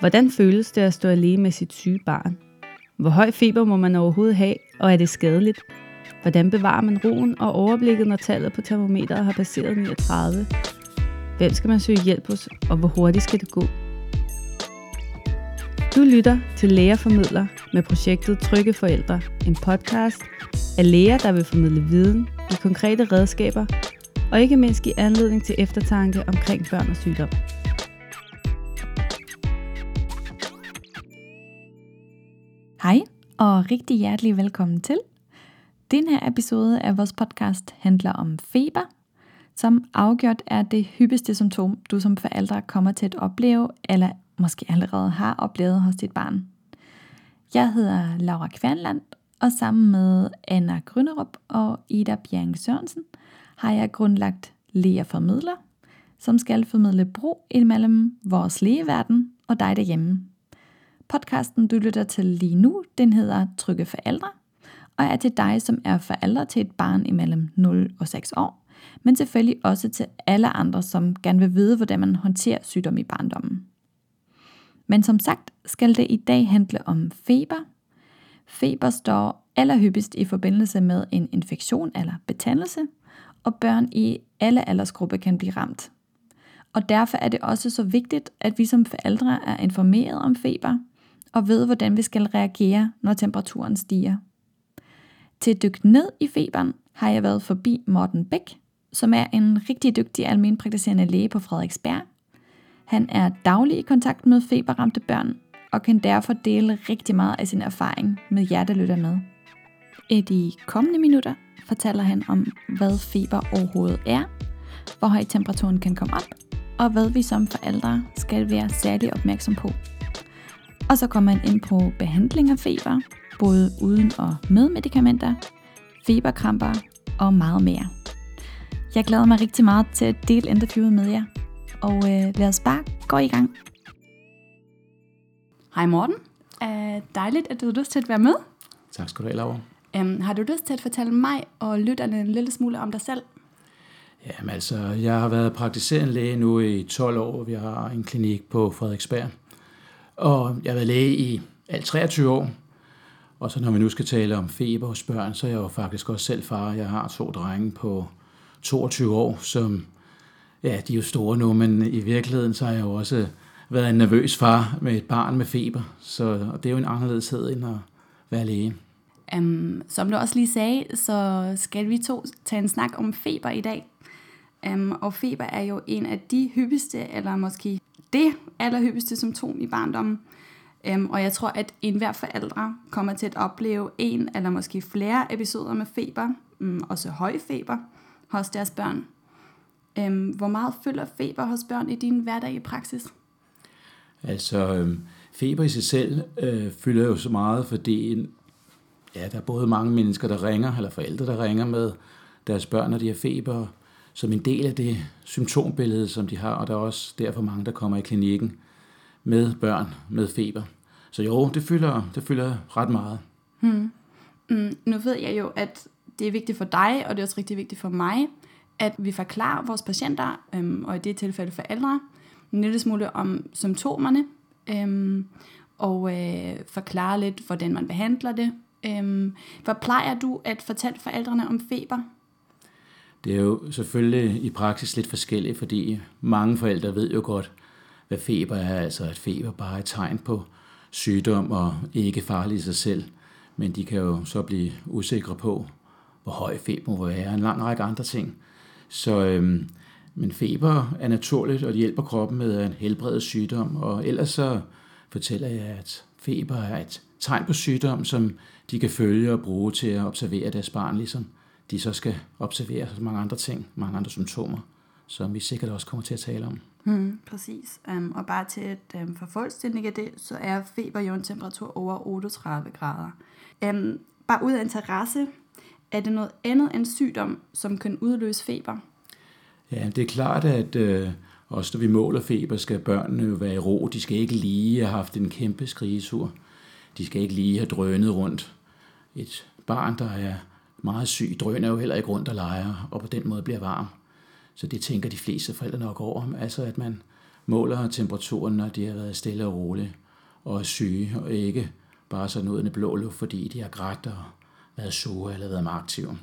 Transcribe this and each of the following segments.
Hvordan føles det at stå alene med sit syge barn? Hvor høj feber må man overhovedet have, og er det skadeligt? Hvordan bevarer man roen og overblikket, når tallet på termometeret har passeret 39? Hvem skal man søge hjælp hos, og hvor hurtigt skal det gå? Du lytter til Lægerformidler med projektet Trygge Forældre, en podcast af læger, der vil formidle viden, i konkrete redskaber og ikke mindst give anledning til eftertanke omkring børn og sygdom. Og rigtig hjertelig velkommen til. Den her episode af vores podcast handler om feber, som afgjort er det hyppigste symptom, du som forældre kommer til at opleve, eller måske allerede har oplevet hos dit barn. Jeg hedder Laura Kvernland, og sammen med Anna Grønnerup og Ida Bjerg Sørensen har jeg grundlagt Læger Formidler, som skal formidle bro imellem vores lægeverden og dig derhjemme. Podcasten, du lytter til lige nu, den hedder Trygge Forældre, og er til dig, som er forældre til et barn imellem 0 og 6 år, men selvfølgelig også til alle andre, som gerne vil vide, hvordan man håndterer sygdom i barndommen. Men som sagt skal det i dag handle om feber. Feber står allerhyppigst i forbindelse med en infektion eller betændelse, og børn i alle aldersgrupper kan blive ramt. Og derfor er det også så vigtigt, at vi som forældre er informeret om feber, og ved, hvordan vi skal reagere, når temperaturen stiger. Til at dykke ned i feberen har jeg været forbi Morten Bæk, som er en rigtig dygtig almenpraktiserende læge på Frederiksberg. Han er daglig i kontakt med feberramte børn, og kan derfor dele rigtig meget af sin erfaring med jer, der lytter med. I de kommende minutter fortæller han om, hvad feber overhovedet er, hvor høj temperaturen kan komme op, og hvad vi som forældre skal være særlig opmærksom på. Og så kommer han ind på behandling af feber, både uden og med medicamenter, feberkramper og meget mere. Jeg glæder mig rigtig meget til at dele interviewet med jer, og øh, lad os bare gå i gang. Hej Morten. Uh, dejligt, at du har lyst til at være med. Tak skal du have, Laura. Um, har du lyst til at fortælle mig og lytterne en lille smule om dig selv? Jamen altså, jeg har været praktiserende læge nu i 12 år. Vi har en klinik på Frederiksberg. Og jeg har været læge i alt 23 år. Og så når vi nu skal tale om feber hos børn, så er jeg jo faktisk også selv far. Jeg har to drenge på 22 år, som, ja, de er jo store nu, men i virkeligheden så har jeg jo også været en nervøs far med et barn med feber. Så og det er jo en anderledeshed end at være læge. Um, som du også lige sagde, så skal vi to tage en snak om feber i dag. Um, og feber er jo en af de hyppigste, eller måske det allerhyppigste symptom i barndommen. Øhm, og jeg tror, at enhver forældre kommer til at opleve en eller måske flere episoder med feber, mm, også høj feber, hos deres børn. Øhm, hvor meget følger feber hos børn i din hverdag i praksis? Altså, øhm, feber i sig selv øh, fylder jo så meget, fordi ja, der er både mange mennesker, der ringer, eller forældre, der ringer med deres børn, når de har feber, som en del af det symptombillede, som de har, og der er også derfor mange, der kommer i klinikken med børn med feber. Så jo, det fylder, det fylder ret meget. Hmm. Mm, nu ved jeg jo, at det er vigtigt for dig, og det er også rigtig vigtigt for mig, at vi forklarer vores patienter, øhm, og i det tilfælde forældre, en lille smule om symptomerne, øhm, og øh, forklare lidt, hvordan man behandler det. Øhm, hvad plejer du at fortælle forældrene om feber? Det er jo selvfølgelig i praksis lidt forskelligt, fordi mange forældre ved jo godt, hvad feber er. Altså at feber bare er et tegn på sygdom og ikke farlig i sig selv. Men de kan jo så blive usikre på, hvor høj feber må være, en lang række andre ting. Så, øhm, men feber er naturligt, og det hjælper kroppen med at helbrede sygdom. Og ellers så fortæller jeg, at feber er et tegn på sygdom, som de kan følge og bruge til at observere deres barn, ligesom de så skal observere så mange andre ting, mange andre symptomer, som vi sikkert også kommer til at tale om. Hmm, præcis. Um, og bare til at um, for fuldstændig af det, så er feber jo en temperatur over 38 grader. Um, bare ud af interesse, er det noget andet end sygdom, som kan udløse feber? Ja, det er klart, at øh, også når vi måler feber, skal børnene jo være i ro. De skal ikke lige have haft en kæmpe skrigesur. De skal ikke lige have drønet rundt. Et barn, der er meget syg, Drøn er jo heller ikke rundt og leger, og på den måde bliver varm. Så det tænker de fleste forældre nok over, altså at man måler temperaturen, når de har været stille og roligt og er syge, og ikke bare sådan ud i blå luft, fordi de har grædt og været sure eller været meget aktive.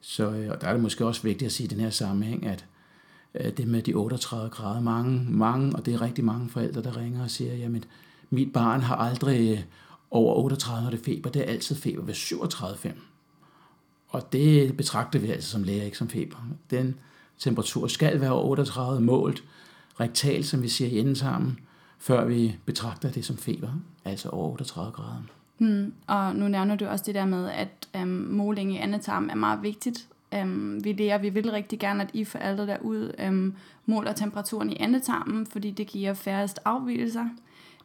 Så øh, og der er det måske også vigtigt at sige i den her sammenhæng, at øh, det med de 38 grader, mange, mange, og det er rigtig mange forældre, der ringer og siger, jamen, mit barn har aldrig øh, over 38, når det er feber, det er altid feber ved 37,5. Og det betragter vi altså som læger, ikke som feber. Den temperatur skal være 38 målt, rektalt, som vi siger i endetarmen, før vi betragter det som feber, altså over 38 grader. Hmm. Og nu nævner du også det der med, at øhm, måling i andetarm er meget vigtigt. Øhm, vi læger, vi vil rigtig gerne, at I forældre derude øhm, måler temperaturen i endetarmen, fordi det giver færrest afvielser.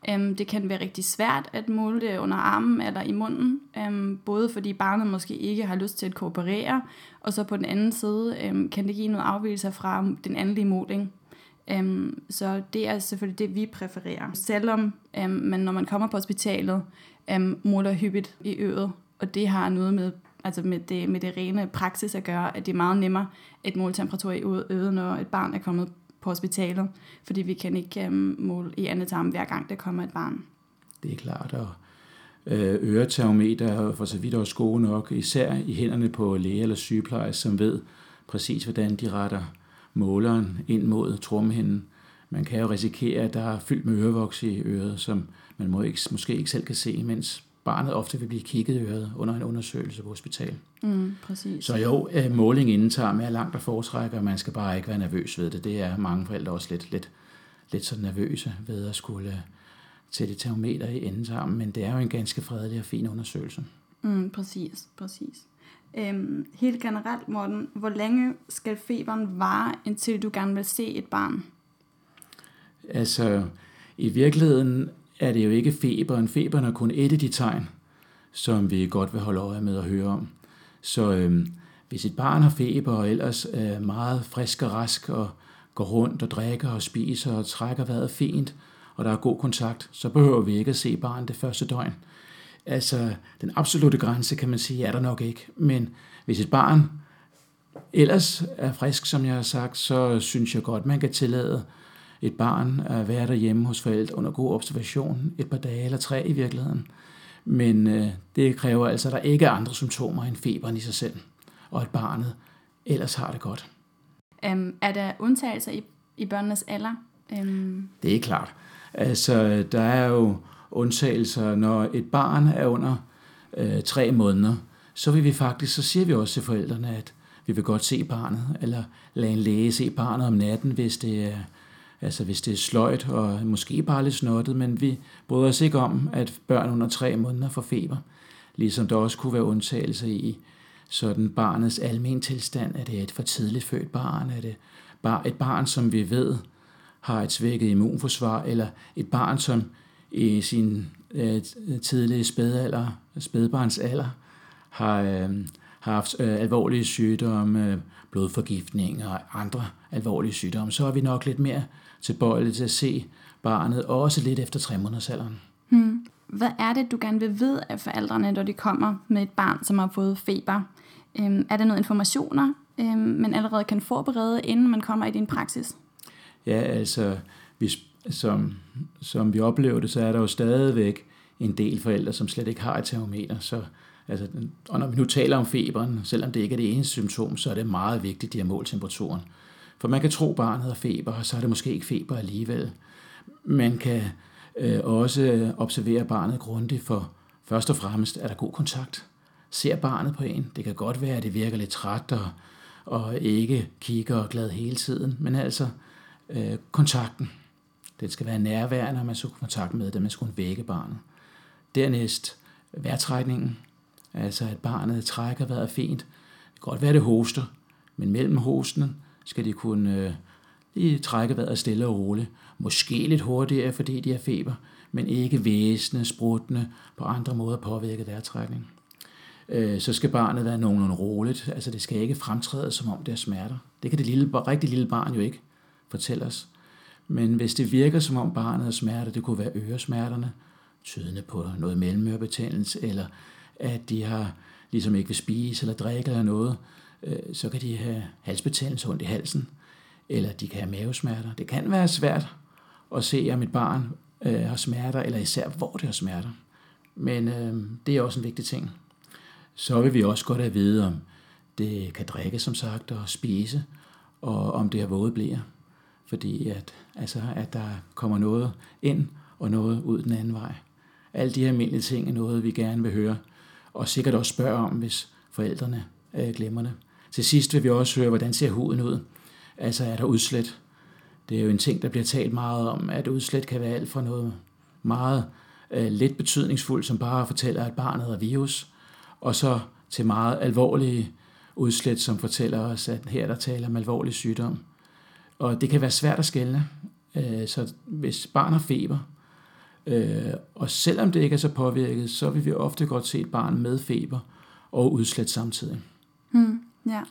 Øhm, det kan være rigtig svært at måle det under armen eller i munden, øhm, både fordi barnet måske ikke har lyst til at kooperere, og så på den anden side øhm, kan det give noget afvielser fra den andlige måling. Øhm, så det er selvfølgelig det, vi præfererer. Selvom øhm, man, når man kommer på hospitalet, øhm, måler hyppigt i øret, og det har noget med, altså med, det, med det rene praksis at gøre, at det er meget nemmere at måle temperatur i øret, når et barn er kommet på hospitalet, fordi vi kan ikke øhm, måle i andet tarm, hver gang der kommer et barn. Det er klart, og øh, øretermometer for så vidt også gode nok, især i hænderne på læge eller sygeplejer, som ved præcis, hvordan de retter måleren ind mod trommehinden. Man kan jo risikere, at der er fyldt med ørevoks i øret, som man må ikke, måske ikke selv kan se, mens barnet ofte vil blive kigget under en undersøgelse på hospital. Mm, præcis. Så jo, øh, måling inden tager med langt at foretrække, og man skal bare ikke være nervøs ved det. Det er mange forældre også lidt, lidt, lidt så nervøse ved at skulle til det termometer i endetarmen, men det er jo en ganske fredelig og fin undersøgelse. Mm, præcis, præcis. Øhm, helt generelt, Morten, hvor længe skal feberen vare, indtil du gerne vil se et barn? Altså, i virkeligheden er det jo ikke feberen. Feberen er kun et af de tegn, som vi godt vil holde øje med at høre om. Så øhm, hvis et barn har feber og ellers er meget frisk og rask og går rundt og drikker og spiser og trækker vejret fint, og der er god kontakt, så behøver vi ikke at se barnet det første døgn. Altså, den absolute grænse, kan man sige, er der nok ikke. Men hvis et barn ellers er frisk, som jeg har sagt, så synes jeg godt, man kan tillade et barn at være derhjemme hos forældre under god observation et par dage eller tre i virkeligheden. Men øh, det kræver altså, at der ikke er andre symptomer end feberen i sig selv, og at barnet ellers har det godt. Um, er der undtagelser i, i børnenes alder? Um... Det er klart. Altså, der er jo undtagelser, når et barn er under øh, tre måneder, så vil vi faktisk, så siger vi også til forældrene, at vi vil godt se barnet, eller lade en læge se barnet om natten, hvis det er, altså hvis det er sløjt og måske bare lidt snottet, men vi bryder os ikke om, at børn under tre måneder får feber. Ligesom der også kunne være undtagelser i sådan barnets almen tilstand. Er det et for tidligt født barn? Er det bare et barn, som vi ved har et svækket immunforsvar? Eller et barn, som i sin øh, tidlige spædalder, spædbarnsalder, har, øh, har haft øh, alvorlige sygdomme, øh, blodforgiftning og andre alvorlige sygdomme, så er vi nok lidt mere tilbøjelige til at se barnet, også lidt efter tre måneders alderen. Hmm. Hvad er det, du gerne vil vide af forældrene, når de kommer med et barn, som har fået feber? Øhm, er der noget informationer, øhm, man allerede kan forberede, inden man kommer i din praksis? Ja, altså, vi som, som vi oplever det, så er der jo stadigvæk en del forældre, som slet ikke har et termometer. Så, altså, og når vi nu taler om feberen, selvom det ikke er det eneste symptom, så er det meget vigtigt, at de har målt temperaturen. For man kan tro, at barnet har feber, og så er det måske ikke feber alligevel. Man kan øh, også observere barnet grundigt, for først og fremmest er der god kontakt. Ser barnet på en. Det kan godt være, at det virker lidt træt og, og ikke kigger og glad hele tiden, men altså øh, kontakten. Den skal være nærværende, når man skal kontakt med det, man skal vække barnet. Dernæst vejrtrækningen, altså at barnet trækker vejret fint. Det kan godt være, det hoster, men mellem hosten skal de kunne øh, lige trække vejret stille og roligt. Måske lidt hurtigere, fordi de har feber, men ikke væsende, spruttende, på andre måder påvirke vejrtrækning. Øh, så skal barnet være nogenlunde roligt, altså det skal ikke fremtræde, som om det er smerter. Det kan det lille, rigtig lille barn jo ikke fortælle os. Men hvis det virker som om barnet har smerter, det kunne være øresmerterne, tydende på noget mellemørebetændelse, eller at de har ligesom ikke vil spise eller drikke eller noget, Øh, så kan de have halsbetændelse ondt i halsen. eller de kan have mavesmerter. Det kan være svært at se, om et barn øh, har smerter, eller især hvor det har smerter. Men øh, det er også en vigtig ting. Så vil vi også godt have at vide, om det kan drikke, som sagt, og spise, og om det har våde blære. Fordi at, altså, at der kommer noget ind og noget ud den anden vej. Alle de her almindelige ting er noget, vi gerne vil høre, og sikkert også spørge om, hvis forældrene øh, glemmer det. Til sidst vil vi også høre, hvordan ser huden ud? Altså er der udslæt? Det er jo en ting, der bliver talt meget om, at udslæt kan være alt fra noget meget øh, lidt betydningsfuldt, som bare fortæller, at barnet har virus, og så til meget alvorlige udslæt, som fortæller os, at her der taler om alvorlig sygdom. Og det kan være svært at skelne. Øh, så hvis barn har feber, øh, og selvom det ikke er så påvirket, så vil vi ofte godt se et barn med feber og udslæt samtidig. Hmm, ja.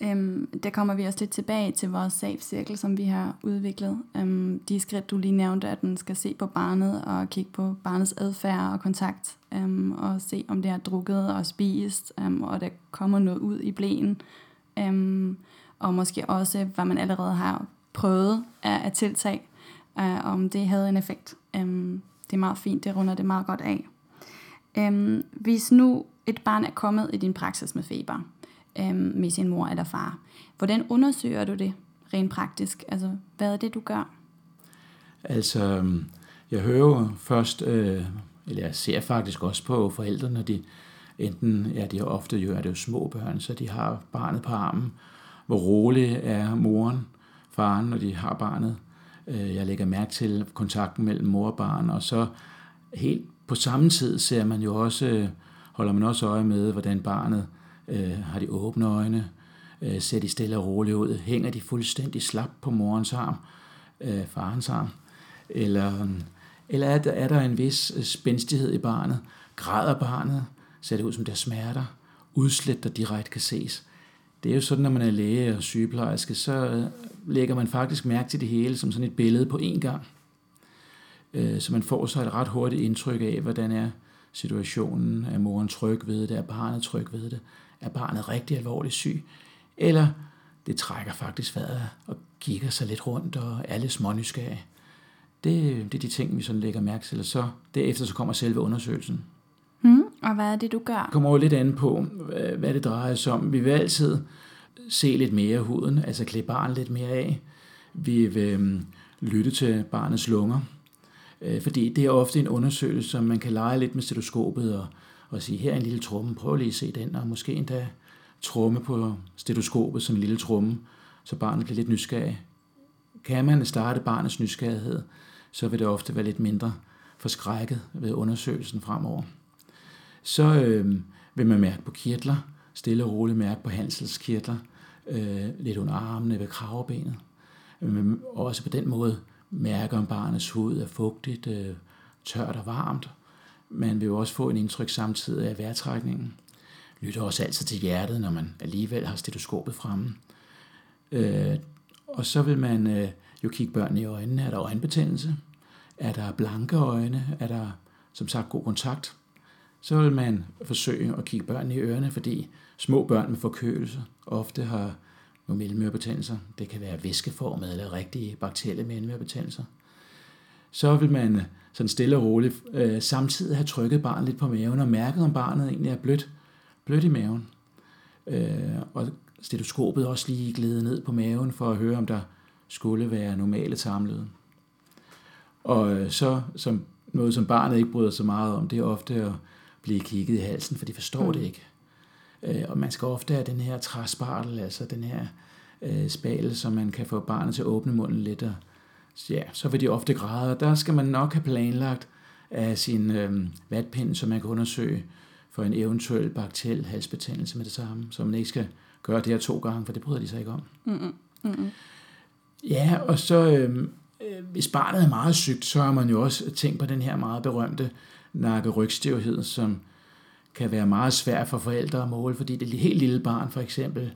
Øhm, der kommer vi også lidt tilbage til vores safe-cirkel, som vi har udviklet. Øhm, de skridt, du lige nævnte, at den skal se på barnet og kigge på barnets adfærd og kontakt, øhm, og se, om det har drukket og spist, øhm, og der kommer noget ud i blæen. Øhm, og måske også, hvad man allerede har prøvet af, at tiltag, øh, om det havde en effekt. Øhm, det er meget fint, det runder det meget godt af. Øhm, hvis nu et barn er kommet i din praksis med feber, øh, med sin mor eller far, hvordan undersøger du det rent praktisk? Altså, hvad er det, du gør? Altså, øhm, jeg hører jo først, øh, eller jeg ser faktisk også på forældrene, når de enten, ja, de har ofte jo, er det jo små børn, så de har barnet på armen. Hvor rolig er moren, faren, når de har barnet. Øh, jeg lægger mærke til kontakten mellem mor og barn, og så helt på samme tid ser man jo også, øh, holder man også øje med, hvordan barnet øh, har de åbne øjne, øh, ser de stille og roligt ud, hænger de fuldstændig slap på morens arm, øh, farens arm, eller, eller er, der, er der en vis øh, spændstighed i barnet, græder barnet, ser det ud som der smerter, udslæt, der direkte kan ses. Det er jo sådan, når man er læge og sygeplejerske, så øh, lægger man faktisk mærke til det hele som sådan et billede på én gang. Øh, så man får så et ret hurtigt indtryk af, hvordan er situationen, er moren tryg ved det, er barnet tryg ved det, er barnet rigtig alvorligt syg, eller det trækker faktisk vejret og kigger sig lidt rundt og er lidt smånysgerrig. Det, det er de ting, vi sådan lægger mærke til, og så derefter så kommer selve undersøgelsen. Hmm, og hvad er det, du gør? Kommer jo lidt an på, hvad det drejer sig om. Vi vil altid se lidt mere af huden, altså klæde barnet lidt mere af. Vi vil øhm, lytte til barnets lunger, øh, fordi det er ofte en undersøgelse, som man kan lege lidt med stetoskopet og, og sige, her er en lille tromme, prøv lige at se den, og måske endda tromme på stetoskopet som en lille tromme, så barnet bliver lidt nysgerrig. Kan man starte barnets nysgerrighed, så vil det ofte være lidt mindre forskrækket ved undersøgelsen fremover. Så øh, vil man mærke på kirtler, stille og roligt mærke på hanselskirtler, øh, lidt under armene ved kravebenet. Men også på den måde mærke, om barnets hud er fugtigt, øh, tørt og varmt. Man vil jo også få en indtryk samtidig af vejrtrækningen. Lytter også altid til hjertet, når man alligevel har stetoskopet fremme. Øh, og så vil man øh, jo kigge børnene i øjnene. Er der øjenbetændelse? Er der blanke øjne? Er der som sagt god kontakt? Så vil man forsøge at kigge børnene i ørerne, fordi små børn med forkølelse ofte har nogle mellemørebetændelser. Det kan være væskeformede eller rigtige bakterielle mellemørebetændelser. Så vil man sådan stille og roligt øh, samtidig have trykket barnet lidt på maven og mærket, om barnet egentlig er blødt, blødt i maven. Øh, og stetoskopet også lige glæde ned på maven for at høre, om der skulle være normale tarmlyde. Og øh, så som noget, som barnet ikke bryder så meget om, det er ofte at blive kigget i halsen, for de forstår mm. det ikke. Øh, og man skal ofte have den her træspartel, altså den her øh, spal, så man kan få barnet til at åbne munden lidt, og ja, så vil de ofte græde, og der skal man nok have planlagt af sin øh, vatpind, så man kan undersøge for en eventuel bakteriel halsbetændelse med det samme, så man ikke skal gøre det her to gange, for det bryder de sig ikke om. Mm-hmm. Ja, og så øh, hvis barnet er meget sygt, så har man jo også tænkt på den her meget berømte nakke-rygstivhed, som kan være meget svær for forældre at måle, fordi det er et helt lille barn for eksempel,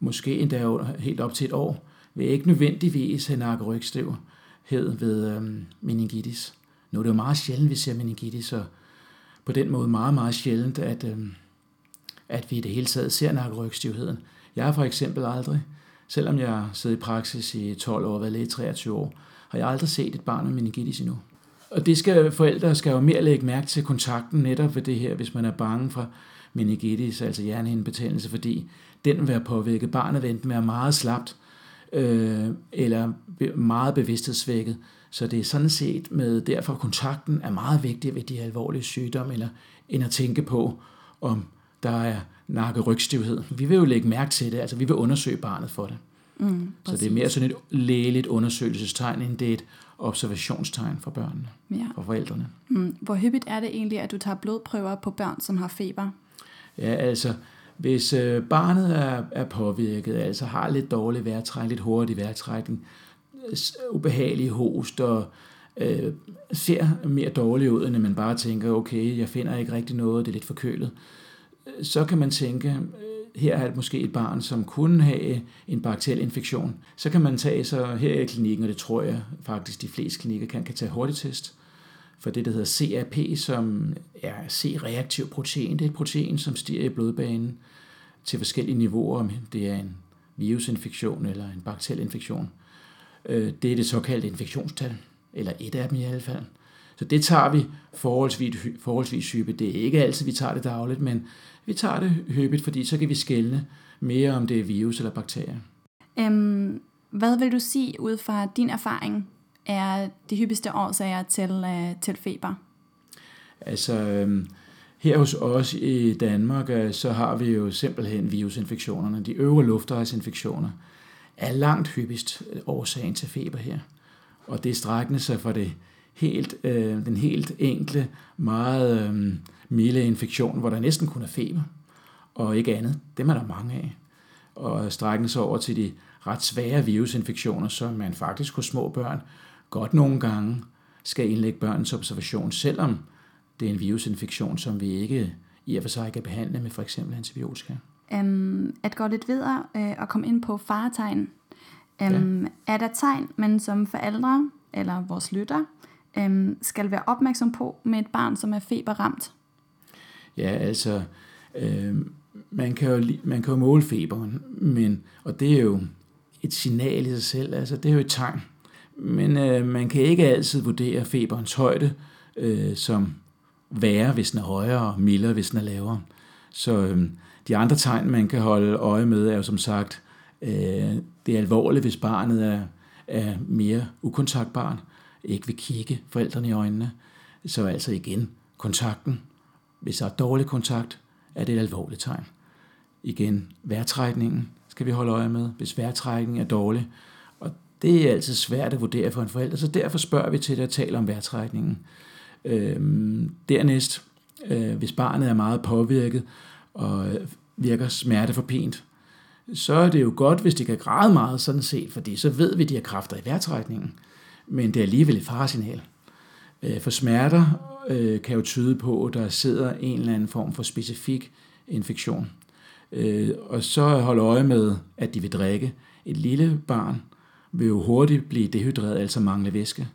måske endda helt op til et år, vil ikke nødvendigvis have hed ved øh, meningitis. Nu er det jo meget sjældent, vi ser meningitis, og på den måde meget, meget sjældent, at, øh, at vi i det hele taget ser nakkerygstivheden. Jeg har for eksempel aldrig selvom jeg har siddet i praksis i 12 år og været læge i 23 år, har jeg aldrig set et barn med meningitis endnu. Og det skal forældre skal jo mere lægge mærke til kontakten netop ved det her, hvis man er bange for meningitis, altså hjernehindebetændelse, fordi den vil være påvirket. Barnet vil enten være meget slapt, øh, eller meget bevidsthedsvækket. Så det er sådan set med, derfor kontakten er meget vigtig ved de alvorlige sygdomme, eller end at tænke på, om der er nakke-rygstivhed. Vi vil jo lægge mærke til det, altså vi vil undersøge barnet for det. Mm, så det er mere sådan et lægeligt undersøgelsestegn, end det er et observationstegn for børnene, ja. for forældrene. Mm. Hvor hyppigt er det egentlig, at du tager blodprøver på børn, som har feber? Ja, altså, hvis øh, barnet er, er påvirket, altså har lidt dårlig vejrtrækning, lidt hurtig vejrtrækning, øh, ubehagelig host og øh, ser mere dårligt ud, end man bare tænker, okay, jeg finder ikke rigtig noget, det er lidt forkølet, øh, så kan man tænke, øh, her er det måske et barn, som kunne have en bakteriel infektion. Så kan man tage så her i klinikken, og det tror jeg faktisk de fleste klinikker kan, kan tage hurtigtest for det, der hedder CRP, som er C-reaktiv protein. Det er et protein, som stiger i blodbanen til forskellige niveauer, om det er en virusinfektion eller en bakteriel infektion. Øh, det er det såkaldte infektionstal, eller et af dem i hvert fald. Så det tager vi forholdsvis, forholdsvis hyppigt. Det er ikke altid, vi tager det dagligt, men vi tager det hyppigt, fordi så kan vi skelne mere, om det er virus eller bakterier. Øhm, hvad vil du sige ud fra din erfaring er de hyppigste årsager til, øh, til feber? Altså, øh, her hos os i Danmark, øh, så har vi jo simpelthen virusinfektionerne. De øvre luftvejsinfektioner er langt hyppigst øh, årsagen til feber her. Og det strækkende sig for det helt, øh, den helt enkle, meget øh, milde infektion, hvor der næsten kun er feber, og ikke andet. Dem er der mange af. Og strækkende sig over til de ret svære virusinfektioner, som man faktisk hos små børn godt nogle gange skal indlægge børnens observation, selvom det er en virusinfektion, som vi ikke i og for sig kan behandle med for eksempel antibiotika. Um, at gå lidt videre uh, og komme ind på faretegn. Um, ja. Er der tegn, man som forældre eller vores lytter um, skal være opmærksom på med et barn, som er feberramt? Ja, altså, øh, man, kan jo, man kan jo måle feberen, men, og det er jo et signal i sig selv, altså det er jo et tegn. Men øh, man kan ikke altid vurdere feberens højde øh, som værre, hvis den er højere, og mildere, hvis den er lavere. Så øh, de andre tegn, man kan holde øje med, er jo som sagt, øh, det er alvorligt, hvis barnet er, er mere ukontaktbarn, ikke vil kigge forældrene i øjnene. Så altså igen, kontakten. Hvis der er dårlig kontakt, er det et alvorligt tegn. Igen, vejrtrækningen skal vi holde øje med. Hvis vejrtrækningen er dårlig, det er altid svært at vurdere for en forælder, så derfor spørger vi til det at tale om værtrækningen. Øhm, dernæst, øh, hvis barnet er meget påvirket og virker smerteforpint, så er det jo godt, hvis de kan græde meget sådan set, fordi så ved vi, at de har kræfter i vejrtrækningen. Men det er alligevel et faresignal. Øh, for smerter øh, kan jo tyde på, at der sidder en eller anden form for specifik infektion. Øh, og så holde øje med, at de vil drikke. Et lille barn vil jo hurtigt blive dehydreret, altså mangle væske,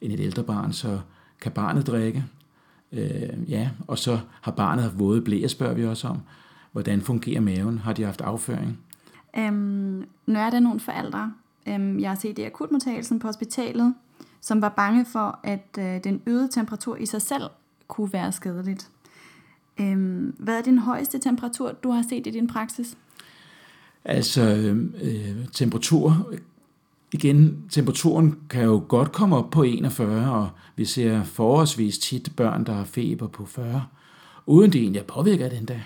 end et ældre barn, så kan barnet drikke. Øh, ja, og så har barnet haft våde blæer, spørger vi også om. Hvordan fungerer maven? Har de haft afføring? Øhm, nu er der nogle forældre, øhm, jeg har set i akutmodtagelsen på hospitalet, som var bange for, at øh, den øgede temperatur i sig selv kunne være skadeligt. Øhm, hvad er den højeste temperatur, du har set i din praksis? Altså, øh, temperatur, igen, temperaturen kan jo godt komme op på 41, og vi ser forholdsvis tit børn, der har feber på 40, uden det egentlig er påvirket den dag.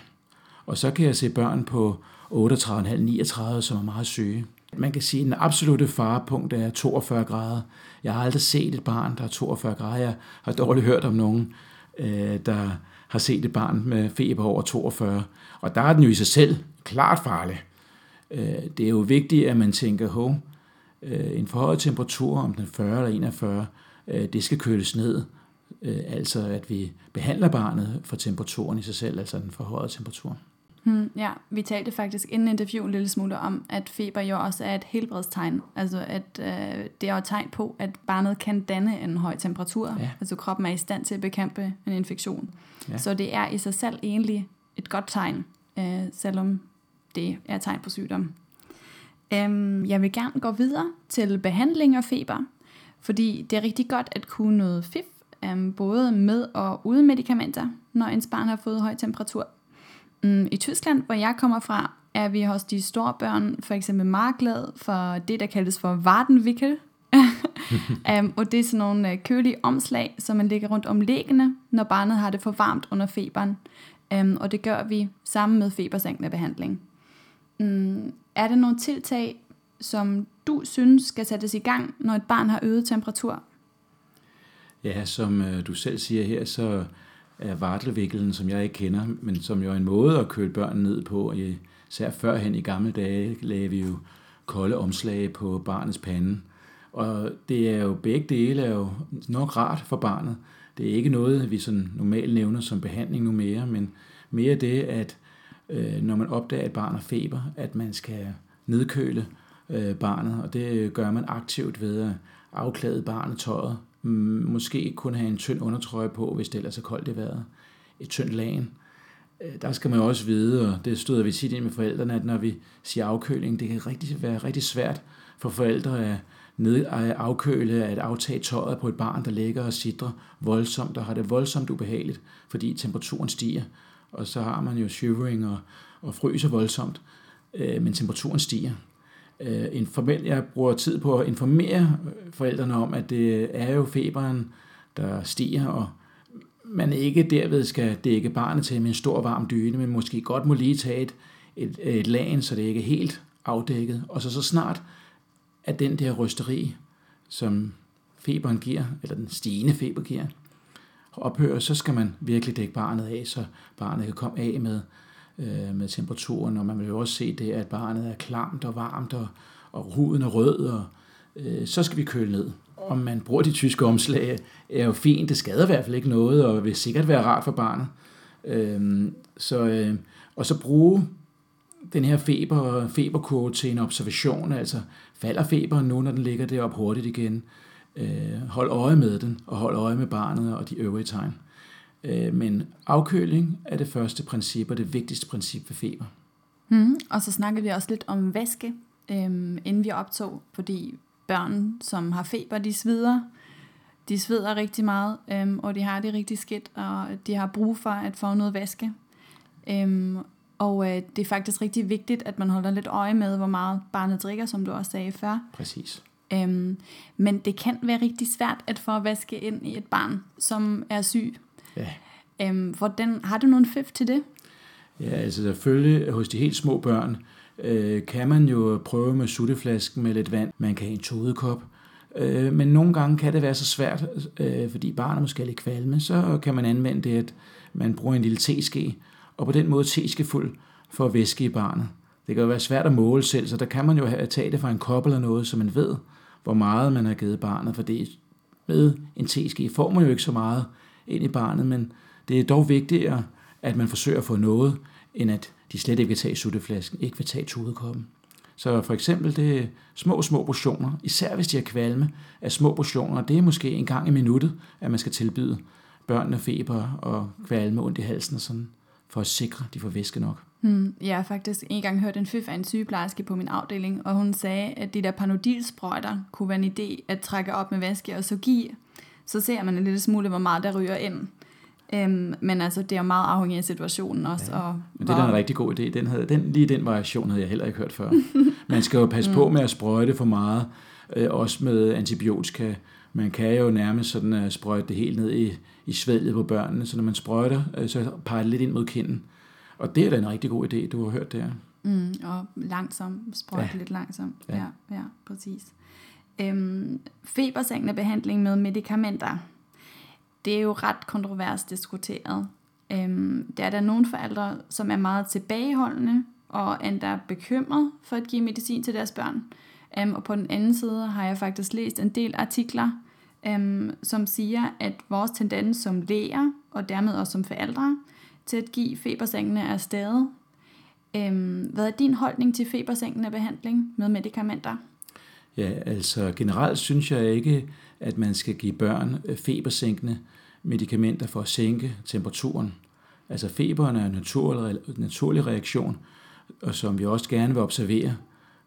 Og så kan jeg se børn på 38,5-39, som er meget syge. Man kan sige, at den absolute farepunkt er 42 grader. Jeg har aldrig set et barn, der er 42 grader. Jeg har dårligt hørt om nogen, øh, der har set et barn med feber over 42. Og der er den jo i sig selv klart farlig. Øh, det er jo vigtigt, at man tænker, hov, en forhøjet temperatur, om den 40 eller 41, det skal køles ned. Altså at vi behandler barnet for temperaturen i sig selv, altså den forhøjede temperatur. Hmm, ja, vi talte faktisk inden interview en lille smule om, at feber jo også er et helbredstegn. Altså at øh, det er jo et tegn på, at barnet kan danne en høj temperatur. Ja. Altså kroppen er i stand til at bekæmpe en infektion. Ja. Så det er i sig selv egentlig et godt tegn, øh, selvom det er et tegn på sygdom. Øhm, jeg vil gerne gå videre til behandling af feber, fordi det er rigtig godt at kunne noget FIF, øhm, både med og uden medicamenter, når ens barn har fået høj temperatur. Mm, I Tyskland, hvor jeg kommer fra, er vi hos de store børn for eksempel meget glad for det, der kaldes for Vardenwickel. um, og det er sådan nogle uh, kølige omslag, som man lægger rundt om læggene, når barnet har det for varmt under feberen. Um, og det gør vi sammen med febersænkende behandling. Mm, er der nogle tiltag, som du synes skal sættes i gang, når et barn har øget temperatur? Ja, som øh, du selv siger her, så er vartelvikkelen, som jeg ikke kender, men som jo er en måde at køle børn ned på. Især førhen i gamle dage lavede vi jo kolde omslag på barnets pande. Og det er jo begge dele er jo nok rart for barnet. Det er ikke noget, vi sådan normalt nævner som behandling nu mere, men mere det, at øh, når man opdager, at barn har feber, at man skal nedkøle øh, barnet, og det gør man aktivt ved at afklæde barnet tøjet. Måske kun have en tynd undertrøje på, hvis det ellers er koldt i vejret. Et tyndt lagen. Øh, der skal man også vide, og det støder vi tit ind med forældrene, at når vi siger afkøling, det kan rigtig være rigtig svært for forældre at ned at afkøle, at aftage tøjet på et barn, der ligger og sidder voldsomt og har det voldsomt ubehageligt, fordi temperaturen stiger. Og så har man jo shivering og, og fryser voldsomt, øh, men temperaturen stiger. Øh, informel, jeg bruger tid på at informere øh, forældrene om, at det er jo feberen, der stiger, og man ikke derved skal dække barnet til med en stor varm dyne, men måske godt må lige tage et, et, et lagen, så det ikke er helt afdækket. Og så så snart, at den der rysteri, som feberen giver, eller den stigende feber giver, ophører, så skal man virkelig dække barnet af, så barnet kan komme af med, øh, med temperaturen, og man vil jo også se det, at barnet er klamt og varmt, og, og huden er rød, og øh, så skal vi køle ned. Om man bruger de tyske omslag, er jo fint, det skader i hvert fald ikke noget, og vil sikkert være rart for barnet. Øh, så, øh, og så bruge den her feber, feberkurve til en observation, altså falder feberen nu, når den ligger deroppe hurtigt igen. Øh, hold øje med den, og hold øje med barnet og de øvrige tegn. Øh, men afkøling er det første princip, og det vigtigste princip for feber. Mm, og så snakker vi også lidt om væske, øhm, inden vi optog, fordi børn, som har feber, de sveder. De sveder rigtig meget, øhm, og de har det rigtig skidt, og de har brug for at få noget væske. Øhm, og øh, det er faktisk rigtig vigtigt, at man holder lidt øje med, hvor meget barnet drikker, som du også sagde før. Præcis. Øhm, men det kan være rigtig svært at få væske ind i et barn, som er syg. Ja. Øhm, hvordan, har du nogen fif til det? Ja, altså selvfølgelig hos de helt små børn, øh, kan man jo prøve med sutteflasken med lidt vand. Man kan have en todekop. Øh, men nogle gange kan det være så svært, øh, fordi barnet måske er lidt kvalme, så kan man anvende det, at man bruger en lille teske, og på den måde teskefuld for væske i barnet. Det kan jo være svært at måle selv, så der kan man jo have, tage det fra en kop eller noget, så man ved, hvor meget man har givet barnet, for det med en teske får man jo ikke så meget ind i barnet, men det er dog vigtigere, at man forsøger at få noget, end at de slet ikke vil tage sutteflasken, ikke vil tage tudekoppen. Så for eksempel det er små, små portioner, især hvis de har kvalme af små portioner, det er måske en gang i minuttet, at man skal tilbyde børnene feber og kvalme ondt i halsen og sådan, for at sikre, at de får væske nok. Hmm, jeg har faktisk en gang hørt en fyf af en sygeplejerske på min afdeling, og hun sagde, at de der panodilsprøjter kunne være en idé at trække op med væske og så give. Så ser man en lille smule, hvor meget der ryger ind. Øhm, men altså, det er jo meget afhængigt af situationen også. Ja. Og men det er da en rigtig god idé. Den havde, den, lige den variation havde jeg heller ikke hørt før. Man skal jo passe på med at sprøjte for meget, øh, også med antibiotika. Man kan jo nærmest sådan uh, sprøjte det helt ned i, i svælget på børnene, så når man sprøjter, øh, så peger det lidt ind mod kinden. Og det er da en rigtig god idé, du har hørt det her. Mm, og langsomt, sprøjte ja. lidt langsomt. Ja, ja, ja præcis. Øhm, febersængende behandling med medicamenter det er jo ret kontrovers diskuteret. Øhm, der er der nogle forældre, som er meget tilbageholdende og endda bekymret for at give medicin til deres børn. Øhm, og på den anden side har jeg faktisk læst en del artikler, øhm, som siger, at vores tendens som læger, og dermed også som forældre, til at give febersengene er stadig. Øhm, hvad er din holdning til febersengende behandling med medicamenter? Ja, altså generelt synes jeg ikke, at man skal give børn øh, febersænkende medicamenter for at sænke temperaturen. Altså feberen er en naturlig, naturlig reaktion, og som vi også gerne vil observere,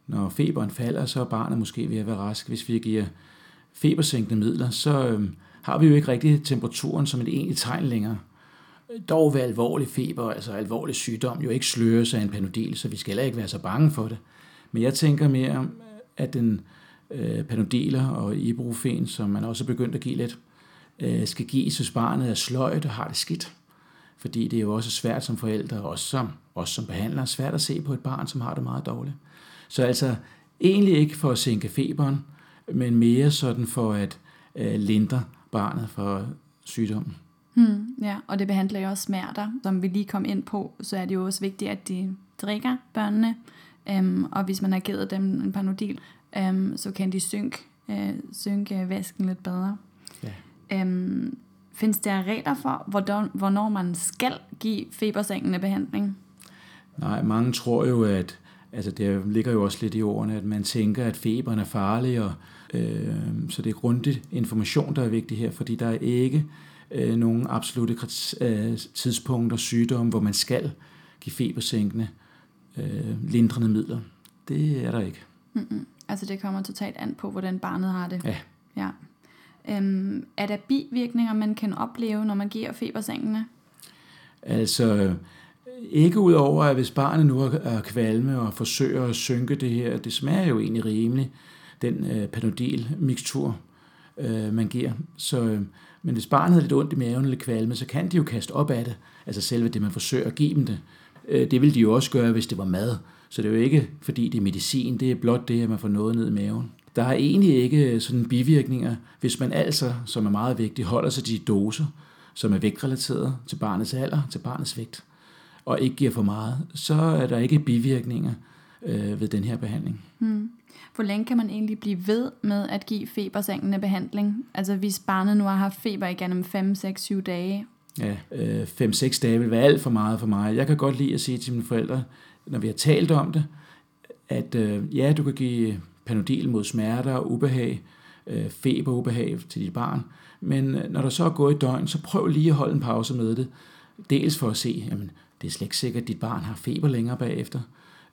når feberen falder, så er barnet måske ved at være rask. Hvis vi giver febersænkende midler, så øh, har vi jo ikke rigtig temperaturen som et egentligt tegn længere. Dog ved alvorlig feber, altså alvorlig sygdom, jo ikke sløre sig af en panodil, så vi skal heller ikke være så bange for det. Men jeg tænker mere, at den øh, panodiler og ibuprofen, som man også er begyndt at give lidt, øh, skal gives, hvis barnet er sløjt og har det skidt. Fordi det er jo også svært som forældre, også som, også som behandler, svært at se på et barn, som har det meget dårligt. Så altså egentlig ikke for at sænke feberen, men mere sådan for at øh, lindre barnet for sygdommen. Hmm, ja, og det behandler jo også smerter. Som vi lige kom ind på, så er det jo også vigtigt, at de drikker børnene. Um, og hvis man har givet dem en panodil, um, så kan de synke, uh, synke væsken lidt bedre. Ja. Um, findes der regler for, hvordan, hvornår man skal give febersænkende behandling? Nej, mange tror jo, at altså det ligger jo også lidt i ordene, at man tænker, at feberen er farlig, og, øh, så det er grundigt information, der er vigtig her, fordi der er ikke øh, nogen absolute øh, tidspunkter, sygdomme, hvor man skal give febersænkende øh, lindrende midler. Det er der ikke. Mm-mm. Altså det kommer totalt an på, hvordan barnet har det. Ja. ja. Øhm, er der bivirkninger, man kan opleve, når man giver febersænkende? Altså, ikke ud over, at hvis barnet nu er kvalme og forsøger at synke det her, det smager jo egentlig rimeligt, den øh, panodil-mixtur, øh, man giver. Så, øh, men hvis barnet har lidt ondt i maven eller kvalme, så kan de jo kaste op af det, altså selve det, man forsøger at give dem det. Øh, det vil de jo også gøre, hvis det var mad. Så det er jo ikke, fordi det er medicin, det er blot det, at man får noget ned i maven. Der er egentlig ikke øh, sådan bivirkninger, hvis man altså, som er meget vigtigt, holder sig de doser, som er vægtrelateret til barnets alder, til barnets vægt, og ikke giver for meget, så er der ikke bivirkninger øh, ved den her behandling. Hmm. Hvor længe kan man egentlig blive ved med at give febersænkende behandling? Altså hvis barnet nu har haft feber igennem 5, 6, 7 dage? Ja, 5-6 øh, dage vil være alt for meget for mig. Jeg kan godt lide at sige til mine forældre, når vi har talt om det, at øh, ja, du kan give panodil mod smerter og ubehag, øh, feberubehag til dit barn, men øh, når der så er gået et døgn, så prøv lige at holde en pause med det. Dels for at se, jamen, det er slet ikke sikkert, at dit barn har feber længere bagefter,